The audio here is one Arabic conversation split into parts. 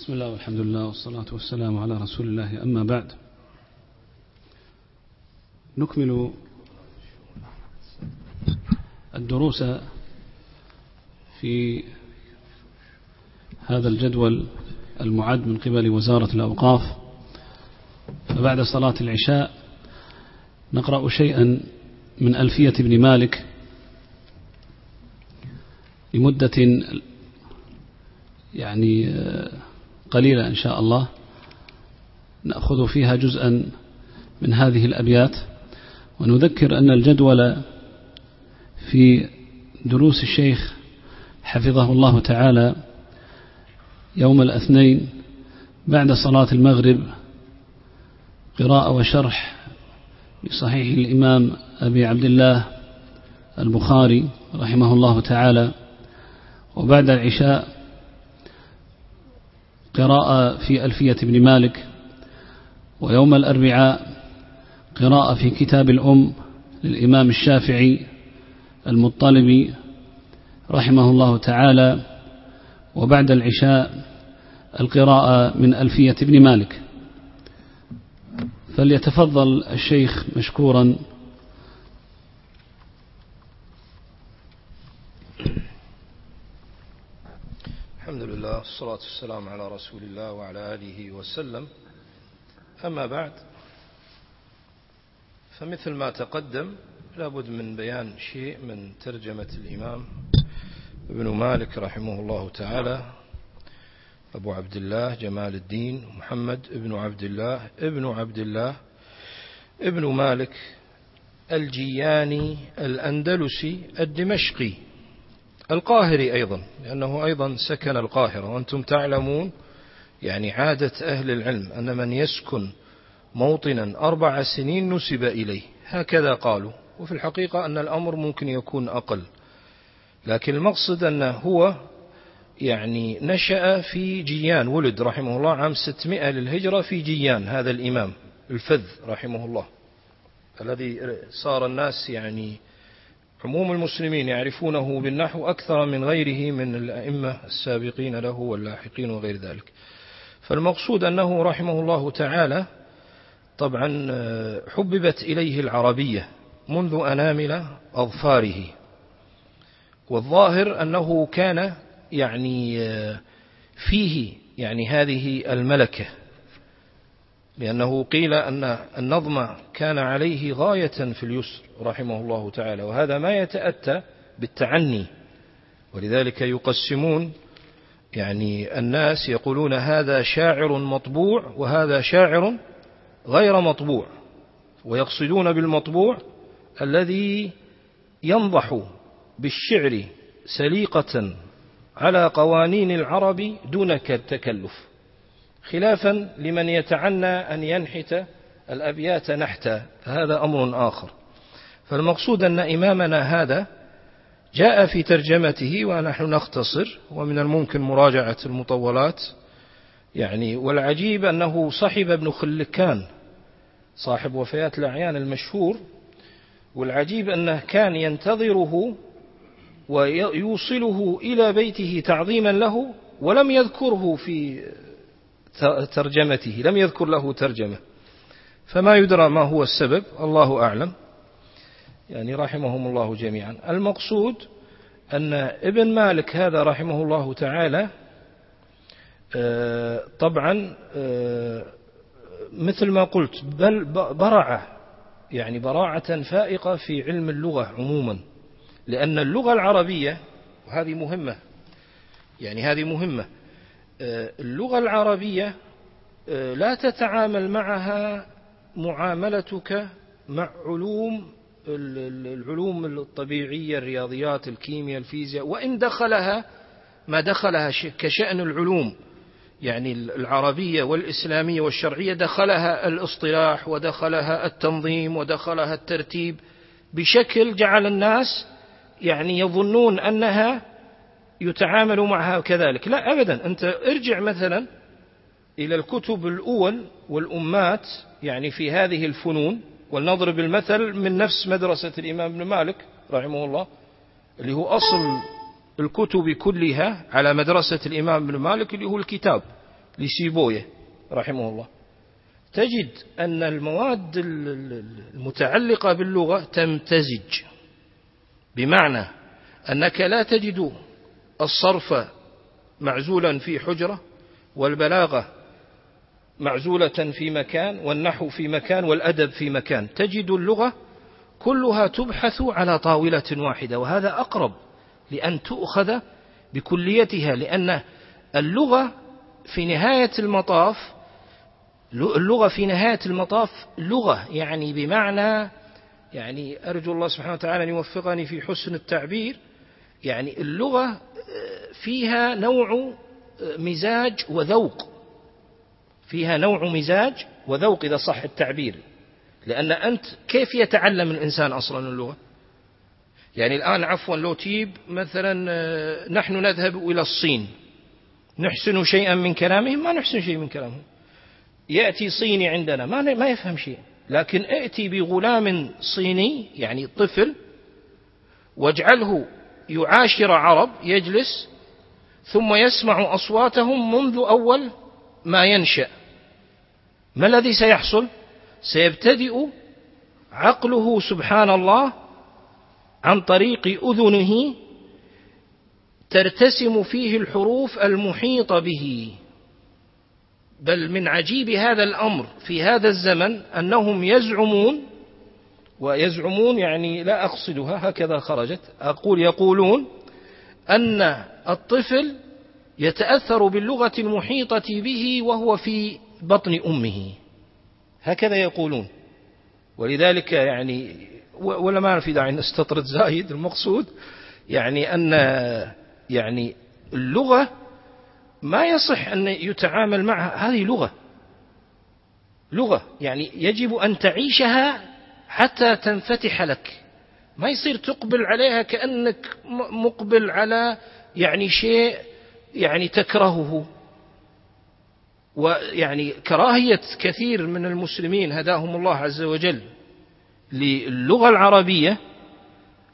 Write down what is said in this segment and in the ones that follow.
بسم الله والحمد لله والصلاة والسلام على رسول الله. أما بعد نكمل الدروس في هذا الجدول المعد من قبل وزارة الأوقاف. فبعد صلاة العشاء نقرأ شيئا من ألفية ابن مالك لمدة يعني قليلة إن شاء الله. نأخذ فيها جزءا من هذه الأبيات ونذكر أن الجدول في دروس الشيخ حفظه الله تعالى يوم الاثنين بعد صلاة المغرب قراءة وشرح بصحيح الإمام أبي عبد الله البخاري رحمه الله تعالى وبعد العشاء قراءة في ألفية ابن مالك ويوم الأربعاء قراءة في كتاب الأم للإمام الشافعي المطلبي رحمه الله تعالى وبعد العشاء القراءة من ألفية ابن مالك. فليتفضل الشيخ مشكورا الحمد لله والصلاة والسلام على رسول الله وعلى آله وسلم. أما بعد فمثل ما تقدم لابد من بيان شيء من ترجمة الإمام ابن مالك رحمه الله تعالى أبو عبد الله جمال الدين محمد ابن عبد الله ابن عبد الله ابن مالك الجياني الأندلسي الدمشقي. القاهري أيضا لأنه أيضا سكن القاهرة وأنتم تعلمون يعني عادة أهل العلم أن من يسكن موطنا أربع سنين نسب إليه. هكذا قالوا وفي الحقيقة أن الأمر ممكن يكون أقل. لكن المقصد أنه هو يعني نشأ في جيان ولد رحمه الله عام 600 للهجرة في جيان هذا الإمام الفذ رحمه الله الذي صار الناس يعني عموم المسلمين يعرفونه بالنحو أكثر من غيره من الأئمة السابقين له واللاحقين وغير ذلك. فالمقصود أنه رحمه الله تعالى طبعا حببت إليه العربية منذ أنامل أظفاره. والظاهر أنه كان يعني فيه يعني هذه الملكة. لأنه قيل أن النظم كان عليه غاية في اليسر رحمه الله تعالى وهذا ما يتأتى بالتعني. ولذلك يقسمون يعني الناس يقولون هذا شاعر مطبوع وهذا شاعر غير مطبوع ويقصدون بالمطبوع الذي ينضح بالشعر سليقة على قوانين العرب دون تكلف خلافا لمن يتعنى أن ينحت الأبيات نحتا فهذا أمر آخر. فالمقصود أن إمامنا هذا جاء في ترجمته ونحن نختصر ومن الممكن مراجعة المطولات. يعني والعجيب أنه صحب ابن خلكان صاحب وفيات الأعيان المشهور والعجيب أنه كان ينتظره ويوصله إلى بيته تعظيما له ولم يذكره في ترجمته لم يذكر له ترجمة. فما يدرى ما هو السبب الله أعلم. يعني رحمهم الله جميعا. المقصود أن ابن مالك هذا رحمه الله تعالى طبعا مثل ما قلت بل برع يعني براعة فائقة في علم اللغة عموما. لأن اللغة العربية وهذه مهمة يعني هذه مهمة اللغة العربية لا تتعامل معها معاملتك مع علوم العلوم الطبيعية الرياضيات الكيمياء الفيزياء وإن دخلها ما دخلها كشأن العلوم يعني العربية والإسلامية والشرعية دخلها الاصطلاح ودخلها التنظيم ودخلها الترتيب بشكل جعل الناس يعني يظنون أنها يتعامل معها كذلك. لا أبدا. أنت ارجع مثلا إلى الكتب الأول والأمات يعني في هذه الفنون ولنضرب المثل من نفس مدرسة الإمام ابن مالك رحمه الله اللي هو أصل الكتب كلها على مدرسة الإمام ابن مالك اللي هو الكتاب لسيبويه رحمه الله. تجد أن المواد المتعلقة باللغة تمتزج بمعنى أنك لا تجد الصرف معزولا في حجرة والبلاغة معزولة في مكان والنحو في مكان والأدب في مكان. تجد اللغة كلها تبحث على طاولة واحدة وهذا أقرب لأن تؤخذ بكليتها لأن اللغة في نهاية المطاف اللغة في نهاية المطاف لغة يعني بمعنى يعني أرجو الله سبحانه وتعالى أن يوفقني في حسن التعبير يعني اللغة فيها نوع مزاج وذوق. فيها نوع مزاج وذوق إذا صح التعبير. لأن أنت كيف يتعلم الإنسان أصلا اللغة؟ يعني الآن عفوا لو تجيب مثلا آه، نحن نذهب إلى الصين. نحسن شيئا من كلامهم؟ ما نحسن شيء من كلامهم. يأتي صيني عندنا ما ما يفهم شيء لكن ائتي بغلام صيني يعني طفل واجعله يعاشر عرب يجلس ثم يسمع أصواتهم منذ أول ما ينشأ. ما الذي سيحصل؟ سيبتدئ عقله سبحان الله عن طريق أذنه ترتسم فيه الحروف المحيطة به. بل من عجيب هذا الأمر في هذا الزمن أنهم يزعمون ويزعمون يعني لا أقصدها هكذا خرجت. أقول يقولون أن الطفل يتأثر باللغة المحيطة به وهو في بطن أمه. هكذا يقولون. ولذلك يعني ولا ما في داعي نستطرد زايد المقصود. يعني أن يعني اللغة ما يصح أن يتعامل معها. هذه لغة. لغة يعني يجب أن تعيشها حتى تنفتح لك. ما يصير تقبل عليها كأنك مقبل على يعني شيء يعني تكرهه. ويعني كراهية كثير من المسلمين هداهم الله عز وجل للغة العربية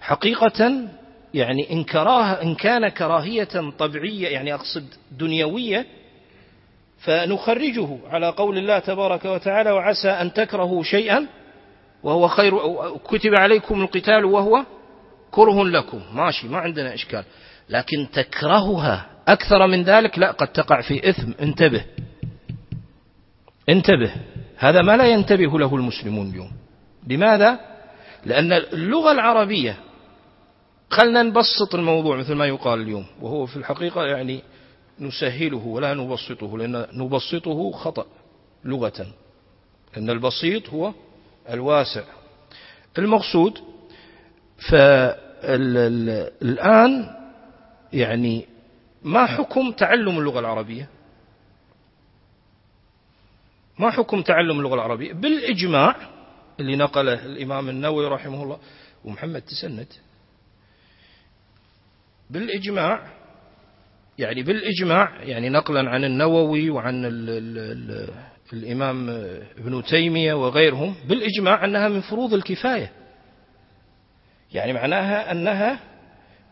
حقيقة يعني إن, كراه إن كان كراهية طبيعية يعني أقصد دنيوية فنخرجه. على قول الله تبارك وتعالى وعسى أن تكرهوا شيئا وهو خير كتب عليكم القتال وهو كره لكم. ماشي ما عندنا إشكال. لكن تكرهها أكثر من ذلك لا قد تقع في إثم. انتبه. انتبه. هذا ما لا ينتبه له المسلمون اليوم. لماذا؟ لأن اللغة العربية خلنا نبسط الموضوع مثل ما يقال اليوم. وهو في الحقيقة يعني نسهله ولا نبسطه لأن نبسطه خطأ لغة. أن البسيط هو الواسع. المقصود فالآن يعني ما حكم تعلم اللغة العربية؟ ما حكم تعلم اللغة العربية؟ بالإجماع اللي نقله الإمام النووي رحمه الله ومحمد تسند بالإجماع يعني بالإجماع يعني نقلا عن النووي وعن الإمام ابن تيمية وغيرهم بالإجماع أنها من فروض الكفاية. يعني معناها أنها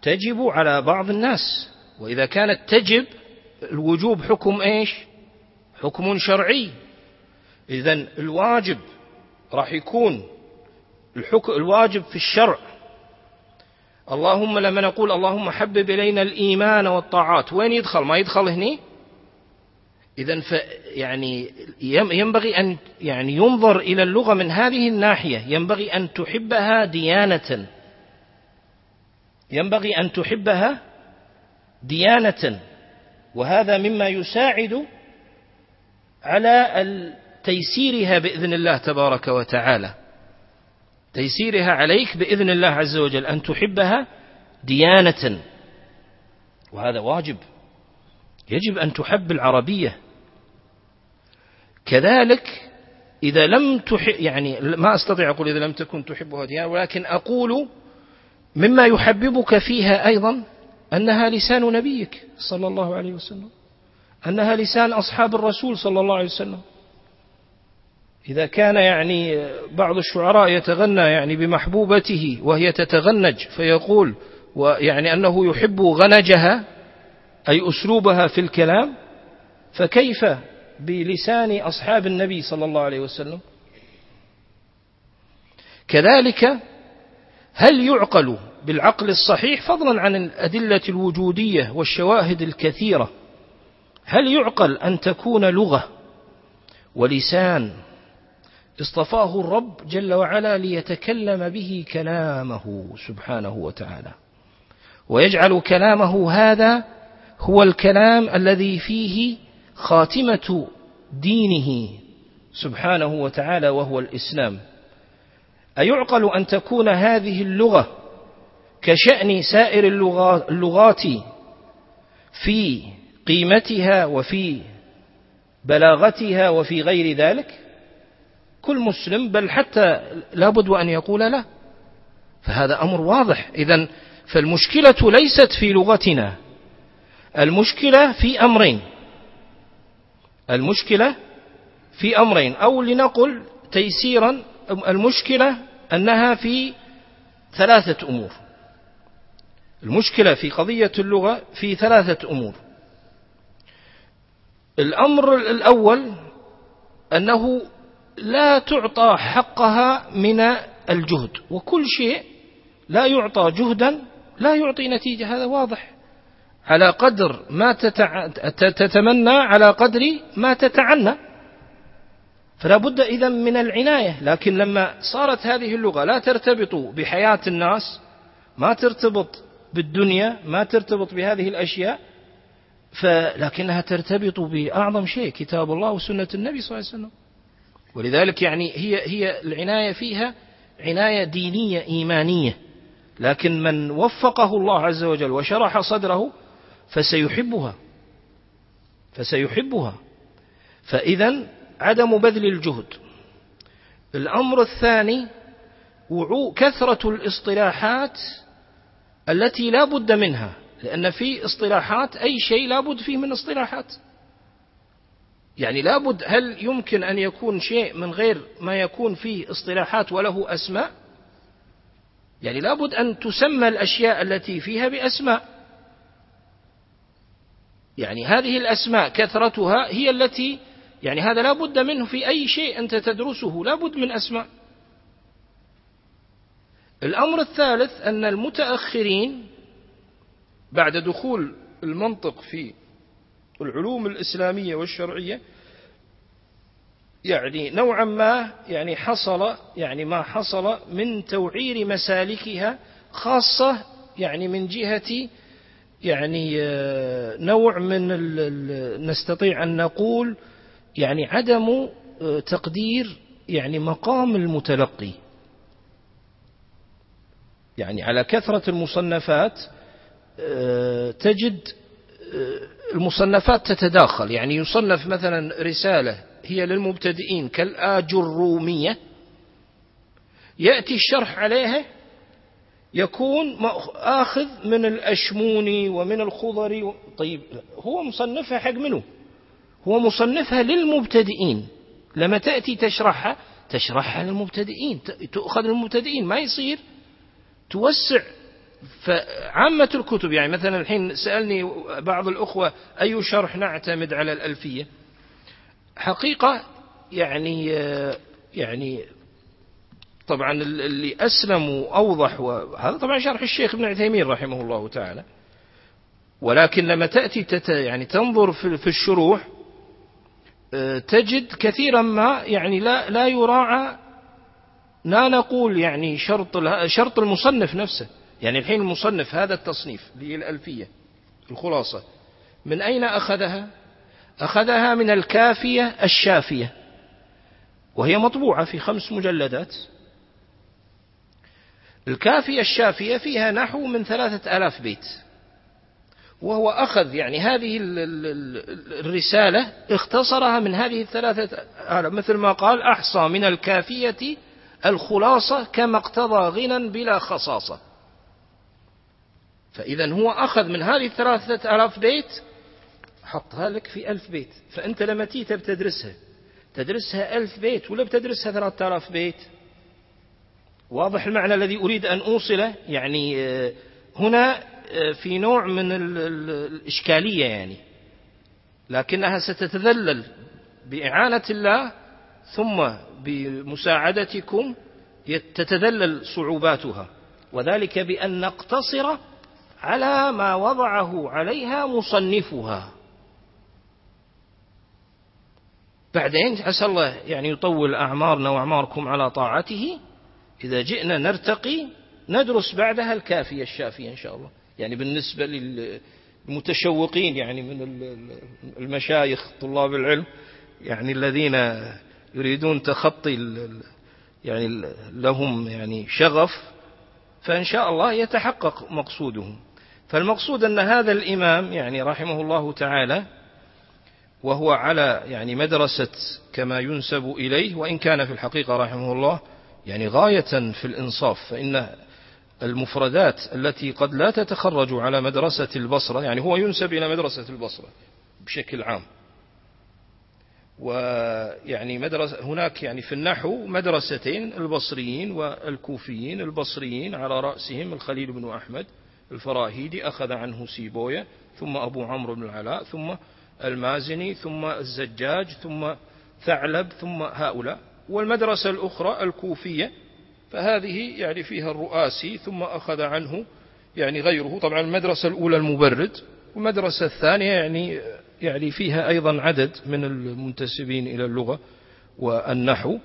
تجب على بعض الناس وإذا كانت تجب الوجوب حكم إيش؟ حكم شرعي. إذا الواجب راح يكون الحكم الواجب في الشرع. اللهم لما نقول اللهم حبب إلينا الإيمان والطاعات وين يدخل؟ ما يدخل هني؟ إذا يعني ينبغي أن يعني ينظر إلى اللغة من هذه الناحية. ينبغي أن تحبها ديانة. ينبغي أن تحبها ديانة. وهذا مما يساعد على تيسيرها بإذن الله تبارك وتعالى. تيسيرها عليك بإذن الله عز وجل أن تحبها ديانة. وهذا واجب. يجب أن تحب العربية. كذلك إذا لم تحب يعني ما أستطيع أقول إذا لم تكن تحبها ديانة ولكن أقول مما يحببك فيها أيضا أنها لسان نبيك صلى الله عليه وسلم أنها لسان أصحاب الرسول صلى الله عليه وسلم. إذا كان يعني بعض الشعراء يتغنى يعني بمحبوبته وهي تتغنج فيقول ويعني أنه يحب غنجها أي أسلوبها في الكلام فكيف بلسان أصحاب النبي صلى الله عليه وسلم. كذلك هل يعقل بالعقل الصحيح فضلا عن الأدلة الوجودية والشواهد الكثيرة؟ هل يعقل أن تكون لغة ولسان اصطفاه الرب جل وعلا ليتكلم به كلامه سبحانه وتعالى؟ ويجعل كلامه هذا هو الكلام الذي فيه خاتمة دينه سبحانه وتعالى وهو الإسلام. أيعقل أن تكون هذه اللغة كشأن سائر اللغات في قيمتها وفي بلاغتها وفي غير ذلك؟ كل مسلم بل حتى لابد أن يقول لا. فهذا أمر واضح. إذا فالمشكلة ليست في لغتنا المشكلة في أمرين. المشكلة في أمرين أو لنقل تيسيرا المشكلة أنها في ثلاثة أمور. المشكلة في قضية اللغة في ثلاثة أمور. الأمر الأول أنه لا تعطى حقها من الجهد وكل شيء لا يعطى جهدا لا يعطي نتيجة هذا واضح. على قدر ما تتمنى على قدر ما تتعنى. فلا بد إذا من العناية. لكن لما صارت هذه اللغة لا ترتبط بحياة الناس ما ترتبط بالدنيا ما ترتبط بهذه الأشياء فلكنها ترتبط بأعظم شيء كتاب الله وسنة النبي صلى الله عليه وسلم. ولذلك يعني هي هي العناية فيها عناية دينية إيمانية. لكن من وفقه الله عز وجل وشرح صدره فسيحبها. فسيحبها. فإذا عدم بذل الجهد. الأمر الثاني كثرة الاصطلاحات التي لا بد منها لأن في اصطلاحات أي شيء لا بد فيه من اصطلاحات. يعني لابد هل يمكن أن يكون شيء من غير ما يكون فيه اصطلاحات وله أسماء؟ يعني لابد أن تسمى الأشياء التي فيها بأسماء. يعني هذه الأسماء كثرتها هي التي يعني هذا لا بد منه في أي شيء أنت تدرسه لا بد من أسماء. الأمر الثالث أن المتأخرين بعد دخول المنطق في العلوم الإسلامية والشرعية يعني نوعا ما يعني حصل يعني ما حصل من توعير مسالكها خاصة يعني من جهة يعني آه، نوع من نستطيع أن نقول يعني عدم آه، تقدير يعني مقام المتلقي. يعني على كثرة المصنفات آه، تجد المصنفات تتداخل. يعني يصنف مثلا رسالة هي للمبتدئين كالآجرومية. يأتي الشرح عليها يكون آخذ من الأشموني ومن الخضري طيب هو مصنفها حق منه هو مصنفها للمبتدئين. لما تأتي تشرحها تشرحها للمبتدئين. تؤخذ للمبتدئين. ما يصير؟ توسع. فعامة الكتب يعني مثلا الحين سألني بعض الأخوة أي شرح نعتمد على الألفية؟ حقيقة يعني يعني طبعا اللي أسلم وأوضح وهذا طبعا شرح الشيخ ابن عثيمين رحمه الله تعالى. ولكن لما تأتي تت يعني تنظر في الشروح آه، تجد كثيرا ما يعني لا لا يراعى لا نقول يعني شرط شرط المصنف نفسه. يعني الحين المصنف هذا التصنيف للألفية الخلاصة. من أين أخذها؟ أخذها من الكافية الشافية. وهي مطبوعة في خمس مجلدات. الكافية الشافية فيها نحو من ثلاثة آلاف بيت. وهو أخذ يعني هذه الرسالة اختصرها من هذه الثلاثة مثل ما قال أحصى من الكافية الخلاصة كما اقتضى غنى بلا خصاصة. فإذا هو أخذ من هذه الثلاثة آلاف بيت حطها لك في ألف بيت. فأنت لما تيجي بتدرسها تدرسها ألف بيت ولا بتدرسها ثلاثة آلاف بيت؟ واضح المعنى الذي أريد أن أوصله؟ يعني آه، هنا آه، في نوع من الإشكالية يعني. لكنها ستتذلل بإعانة الله ثم بمساعدتكم تتذلل صعوباتها. وذلك بأن نقتصر على ما وضعه عليها مصنفها. بعدين عسى الله يعني يطول أعمارنا وأعماركم على طاعته. إذا جئنا نرتقي ندرس بعدها الكافية الشافية إن شاء الله. يعني بالنسبة للمتشوقين يعني من المشايخ طلاب العلم يعني الذين يريدون تخطي يعني لهم يعني شغف فإن شاء الله يتحقق مقصودهم. فالمقصود أن هذا الإمام يعني رحمه الله تعالى وهو على يعني مدرسة كما ينسب إليه وإن كان في الحقيقة رحمه الله يعني غاية في الإنصاف فإن المفردات التي قد لا تتخرج على مدرسة البصرة يعني هو ينسب إلى مدرسة البصرة بشكل عام. ويعني مدرسة هناك يعني في النحو مدرستين البصريين والكوفيين البصريين على رأسهم الخليل بن أحمد الفراهيدي أخذ عنه سيبوية ثم أبو عمرو بن العلاء ثم المازني ثم الزجاج ثم ثعلب ثم هؤلاء. والمدرسة الأخرى الكوفية فهذه يعني فيها الرؤاسي ثم أخذ عنه يعني غيره. طبعا المدرسة الأولى المبرد والمدرسة الثانية يعني يعني فيها أيضا عدد من المنتسبين إلى اللغة والنحو.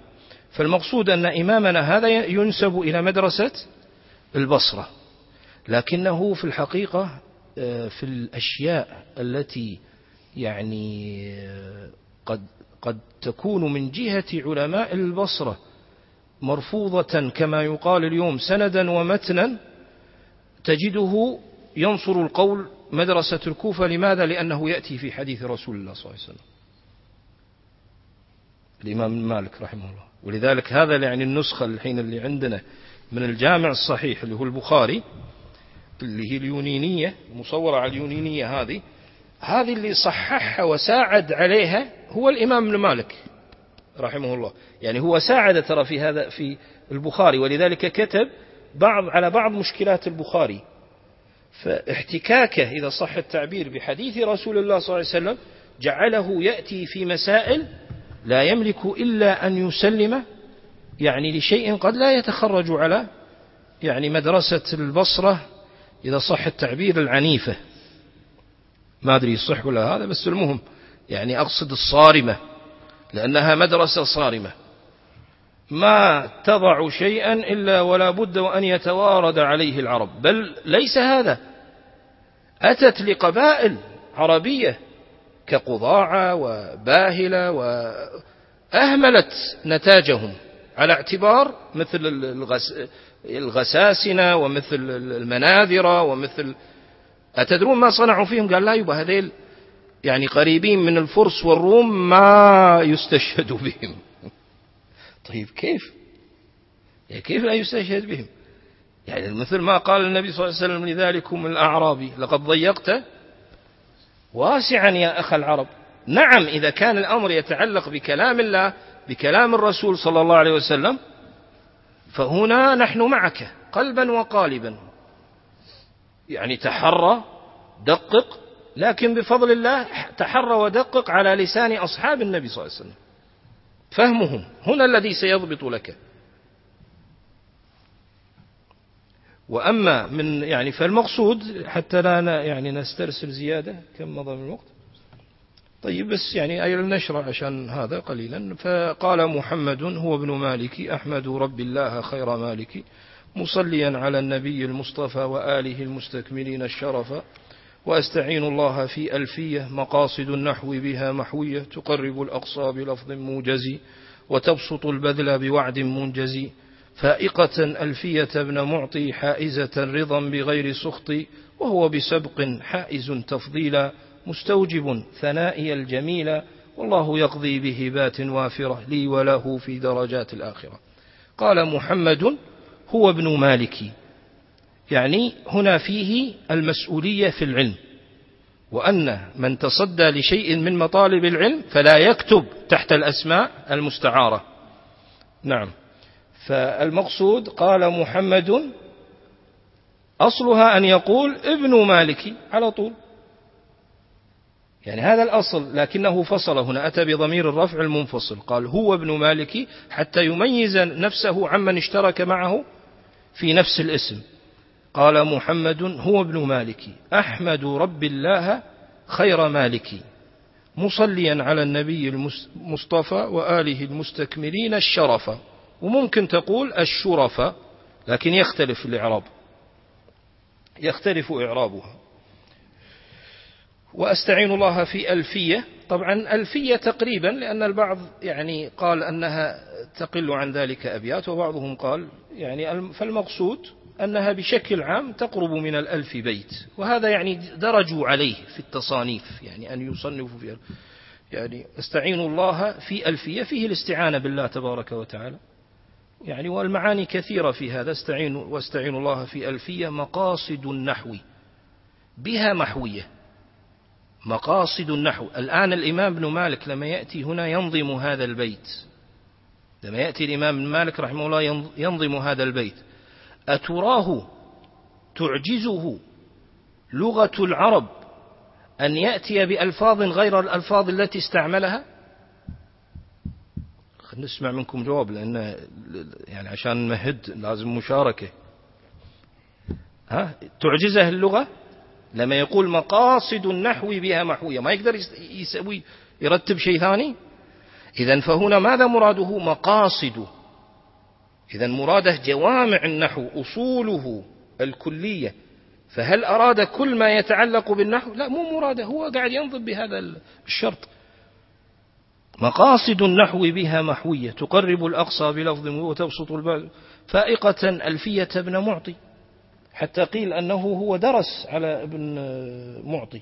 فالمقصود أن إمامنا هذا ينسب إلى مدرسة البصرة لكنه في الحقيقة آه، في الأشياء التي يعني آه، قد قد تكون من جهة علماء البصرة مرفوضة كما يقال اليوم سندا ومتنا تجده ينصر القول مدرسة الكوفة. لماذا؟ لأنه يأتي في حديث رسول الله صلى الله عليه وسلم. الإمام مالك رحمه الله. ولذلك هذا يعني النسخة الحين اللي عندنا من الجامع الصحيح اللي هو البخاري اللي هي اليونينية مصورة على اليونينية هذه. هذه اللي صححها وساعد عليها هو الإمام ابن مالك رحمه الله. يعني هو ساعد ترى في هذا في البخاري ولذلك كتب بعض على بعض مشكلات البخاري. فاحتكاكه إذا صح التعبير بحديث رسول الله صلى الله عليه وسلم جعله يأتي في مسائل لا يملك إلا أن يسلم يعني لشيء قد لا يتخرج على يعني مدرسة البصرة إذا صح التعبير العنيفة. ما أدري يصح ولا هذا بس المهم يعني أقصد الصارمة لأنها مدرسة صارمة. ما تضع شيئا إلا ولا بد وأن يتوارد عليه العرب بل ليس هذا. أتت لقبائل عربية كقضاعة وباهلة وأهملت نتاجهم على اعتبار مثل الغساسنة ومثل المناذرة ومثل أتدرون ما صنعوا فيهم؟ قال لا يبقى هذيل يعني قريبين من الفرس والروم ما يستشهد بهم. طيب كيف؟ يعني كيف لا يستشهد بهم؟ يعني مثل ما قال النبي صلى الله عليه وسلم لذلكم الأعرابي لقد ضيقت واسعا يا أخ العرب. نعم إذا كان الأمر يتعلق بكلام الله بكلام الرسول صلى الله عليه وسلم فهنا نحن معك قلبا وقالبا. يعني تحرى دقق لكن بفضل الله تحرى ودقق على لسان أصحاب النبي صلى الله عليه وسلم. فهمهم هنا الذي سيضبط لك. وأما من يعني فالمقصود حتى لا يعني نسترسل زيادة كم مضى من الوقت. طيب بس يعني أي نشرع عشان هذا قليلا. فقال محمد هو ابن مالك أحمد رب الله خير مالك مصليا على النبي المصطفى وآله المستكملين الشرف. وأستعين الله في ألفية مقاصد النحو بها محوية تقرب الأقصى بلفظ موجز وتبسط البذل بوعد منجز. فائقة ألفية ابن معطي حائزة رضا بغير سخط وهو بسبق حائز تفضيلا مستوجب ثنائي الجميل والله يقضي بهبات وافرة لي وله في درجات الآخرة. قال محمد هو ابن مالك. يعني هنا فيه المسؤولية في العلم وأن من تصدى لشيء من مطالب العلم فلا يكتب تحت الأسماء المستعارة. نعم. فالمقصود قال محمد أصلها أن يقول ابن مالك على طول. يعني هذا الأصل لكنه فصل هنا أتى بضمير الرفع المنفصل. قال هو ابن مالك حتى يميز نفسه عمن اشترك معه في نفس الاسم. قال محمد هو ابن مالك. أحمد رب الله خير مالك. مصليا على النبي المصطفى وآله المستكملين الشرف. وممكن تقول الشرف لكن يختلف الإعراب. يختلف إعرابها. وأستعين الله في ألفية. طبعا ألفية تقريبا لأن البعض يعني قال أنها تقل عن ذلك أبيات وبعضهم قال يعني فالمقصود أنها بشكل عام تقرب من الألف بيت وهذا يعني درجوا عليه في التصانيف يعني أن يصنفوا في يعني استعين الله في ألفية فيه الاستعانة بالله تبارك وتعالى. يعني والمعاني كثيرة في هذا استعين واستعين الله في ألفية مقاصد النحو. بها محوية. مقاصد النحو. الآن الإمام ابن مالك لما يأتي هنا ينظم هذا البيت. لما يأتي الإمام ابن مالك رحمه الله ينظم هذا البيت. أتراه تعجزه لغة العرب أن يأتي بألفاظ غير الألفاظ التي استعملها؟ نسمع منكم جواب لأن يعني عشان نمهد لازم مشاركة. ها؟ تعجزه اللغة؟ لما يقول مقاصد النحو بها محوية. ما يقدر يسوي يرتب شيء ثاني؟ إذا فهنا ماذا مراده؟ مقاصد. إذا مراده جوامع النحو أصوله الكلية. فهل أراد كل ما يتعلق بالنحو؟ لا مو مراده هو قاعد ينظم بهذا الشرط. مقاصد النحو بها محوية تقرب الأقصى بلفظ وتبسط البعد. فائقة ألفية ابن معطي حتى قيل أنه هو درس على ابن معطي.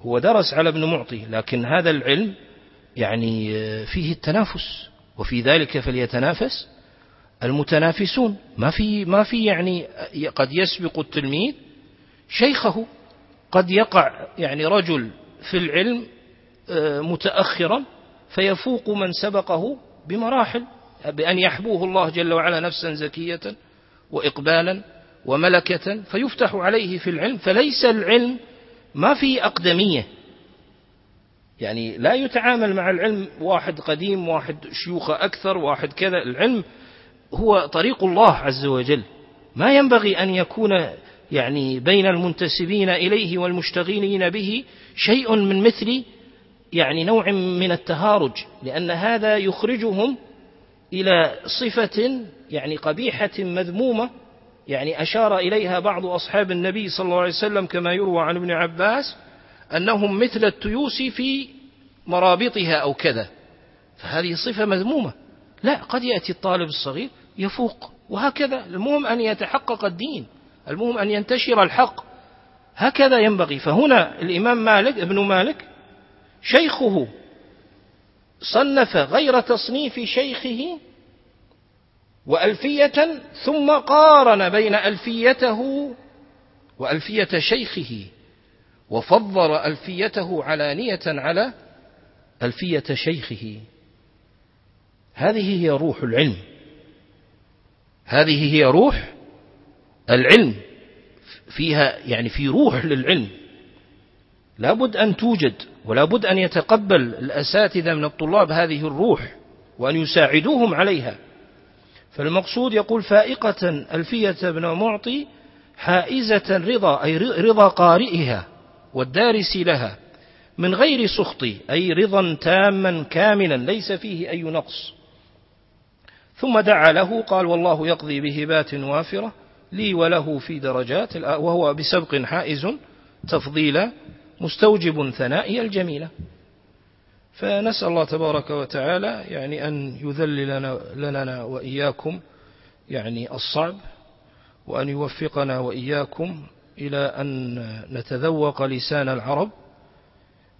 هو درس على ابن معطي لكن هذا العلم يعني فيه التنافس. وفي ذلك فليتنافس المتنافسون. ما في ما في يعني قد يسبق التلميذ شيخه. قد يقع يعني رجل في العلم آه، متأخرا فيفوق من سبقه بمراحل بأن يحبوه الله جل وعلا نفسا زكية وإقبالا وملكة فيفتح عليه في العلم. فليس العلم ما في أقدمية. يعني لا يتعامل مع العلم واحد قديم واحد شيوخ أكثر واحد كذا. العلم هو طريق الله عز وجل. ما ينبغي أن يكون يعني بين المنتسبين إليه والمشتغلين به شيء من مثل يعني نوع من التهارج لأن هذا يخرجهم إلى صفة يعني قبيحة مذمومة يعني أشار إليها بعض أصحاب النبي صلى الله عليه وسلم كما يروى عن ابن عباس أنهم مثل التيوس في مرابطها أو كذا. فهذه صفة مذمومة. لا قد يأتي الطالب الصغير يفوق وهكذا. المهم أن يتحقق الدين. المهم أن ينتشر الحق. هكذا ينبغي. فهنا الإمام مالك ابن مالك شيخه صنف غير تصنيف شيخه وألفية ثم قارن بين ألفيته وألفية شيخه. وفضل ألفيته علانية على ألفية شيخه. هذه هي روح العلم. هذه هي روح العلم. فيها يعني في روح للعلم. لابد أن توجد ولابد أن يتقبل الأساتذة من الطلاب هذه الروح وأن يساعدوهم عليها. فالمقصود يقول فائقة ألفية بن معطي حائزة رضا أي رضا قارئها. والدارس لها من غير سخط أي رضا تاما كاملا ليس فيه أي نقص. ثم دعا له قال والله يقضي بهبات وافرة لي وله في درجات وهو بسبق حائز تفضيلا مستوجب ثنائي الجميلة فنسأل الله تبارك وتعالى يعني أن يذلل لنا وإياكم يعني الصعب وأن يوفقنا وإياكم إلى أن نتذوق لسان العرب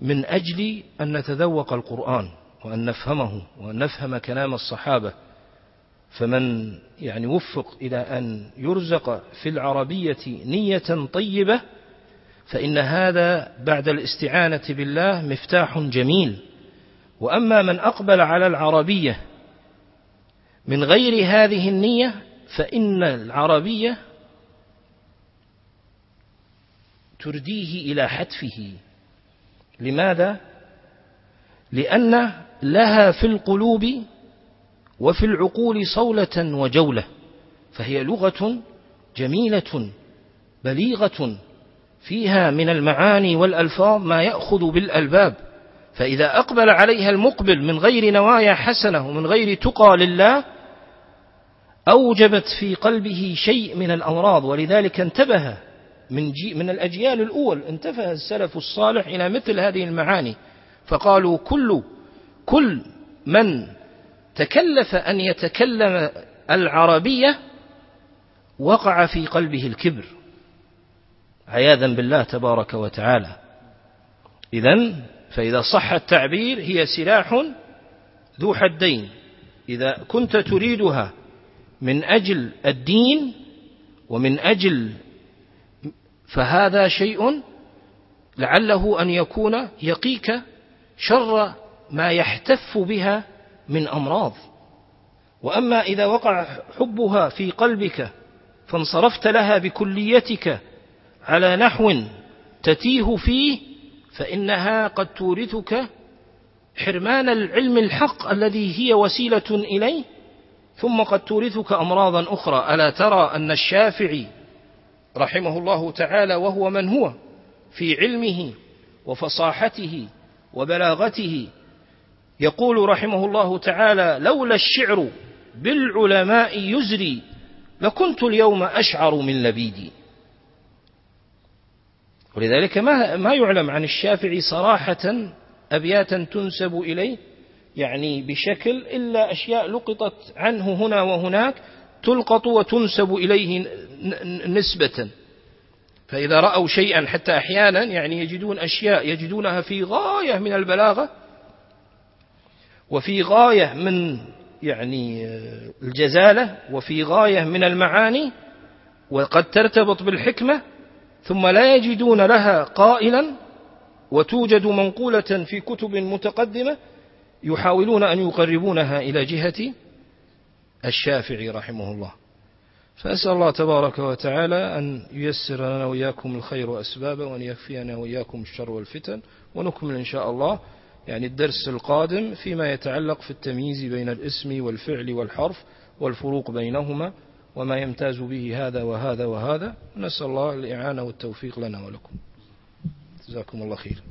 من أجل أن نتذوق القرآن وأن نفهمه وأن نفهم كلام الصحابة. فمن يعني وفق إلى أن يرزق في العربية نية طيبة فإن هذا بعد الاستعانة بالله مفتاح جميل. وأما من أقبل على العربية من غير هذه النية فإن العربية ترديه إلى حتفه لماذا؟ لأن لها في القلوب وفي العقول صولة وجولة فهي لغة جميلة بليغة فيها من المعاني والألفاظ ما يأخذ بالألباب فإذا أقبل عليها المقبل من غير نوايا حسنة ومن غير تقى لله أوجبت في قلبه شيء من الأمراض ولذلك انتبه من, جي من الأجيال الأول انتبه السلف الصالح إلى مثل هذه المعاني. فقالوا كل كل من تكلف أن يتكلم العربية وقع في قلبه الكبر. عياذا بالله تبارك وتعالى. إذا فإذا صح التعبير هي سلاح ذو حدين. إذا كنت تريدها من أجل الدين ومن أجل فهذا شيء لعله أن يكون يقيك شر ما يحتف بها من أمراض. وأما إذا وقع حبها في قلبك فانصرفت لها بكليتك على نحو تتيه فيه فإنها قد تورثك حرمان العلم الحق الذي هي وسيلة إليه ثم قد تورثك أمراضا أخرى. ألا ترى أن الشافعي رحمه الله تعالى وهو من هو في علمه وفصاحته وبلاغته. يقول رحمه الله تعالى لولا الشعر بالعلماء يزري لكنت اليوم أشعر من لبيدي. ولذلك ما ما يعلم عن الشافعي صراحة أبياتا تنسب إليه يعني بشكل إلا أشياء لقطت عنه هنا وهناك تلقط وتنسب إليه نسبة. فإذا رأوا شيئا حتى أحيانا يعني يجدون أشياء يجدونها في غاية من البلاغة وفي غاية من يعني الجزالة وفي غاية من المعاني وقد ترتبط بالحكمة ثم لا يجدون لها قائلا وتوجد منقولة في كتب متقدمة يحاولون أن يقربونها إلى جهة الشافعي رحمه الله. فأسأل الله تبارك وتعالى أن ييسر لنا وإياكم الخير أسبابا وأن يكفينا وإياكم الشر والفتن ونكمل إن شاء الله يعني الدرس القادم فيما يتعلق في التمييز بين الاسم والفعل والحرف والفروق بينهما وما يمتاز به هذا وهذا وهذا. نسأل الله الإعانة والتوفيق لنا ولكم. جزاكم الله خير.